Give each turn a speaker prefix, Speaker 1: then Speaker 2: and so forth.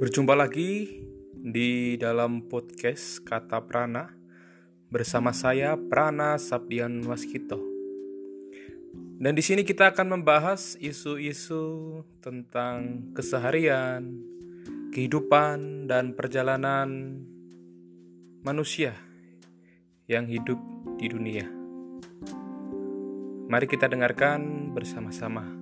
Speaker 1: Berjumpa lagi di dalam podcast Kata Prana bersama saya Prana Sabdian Waskito. Dan di sini kita akan membahas isu-isu tentang keseharian, kehidupan dan perjalanan manusia yang hidup di dunia. Mari kita dengarkan bersama-sama.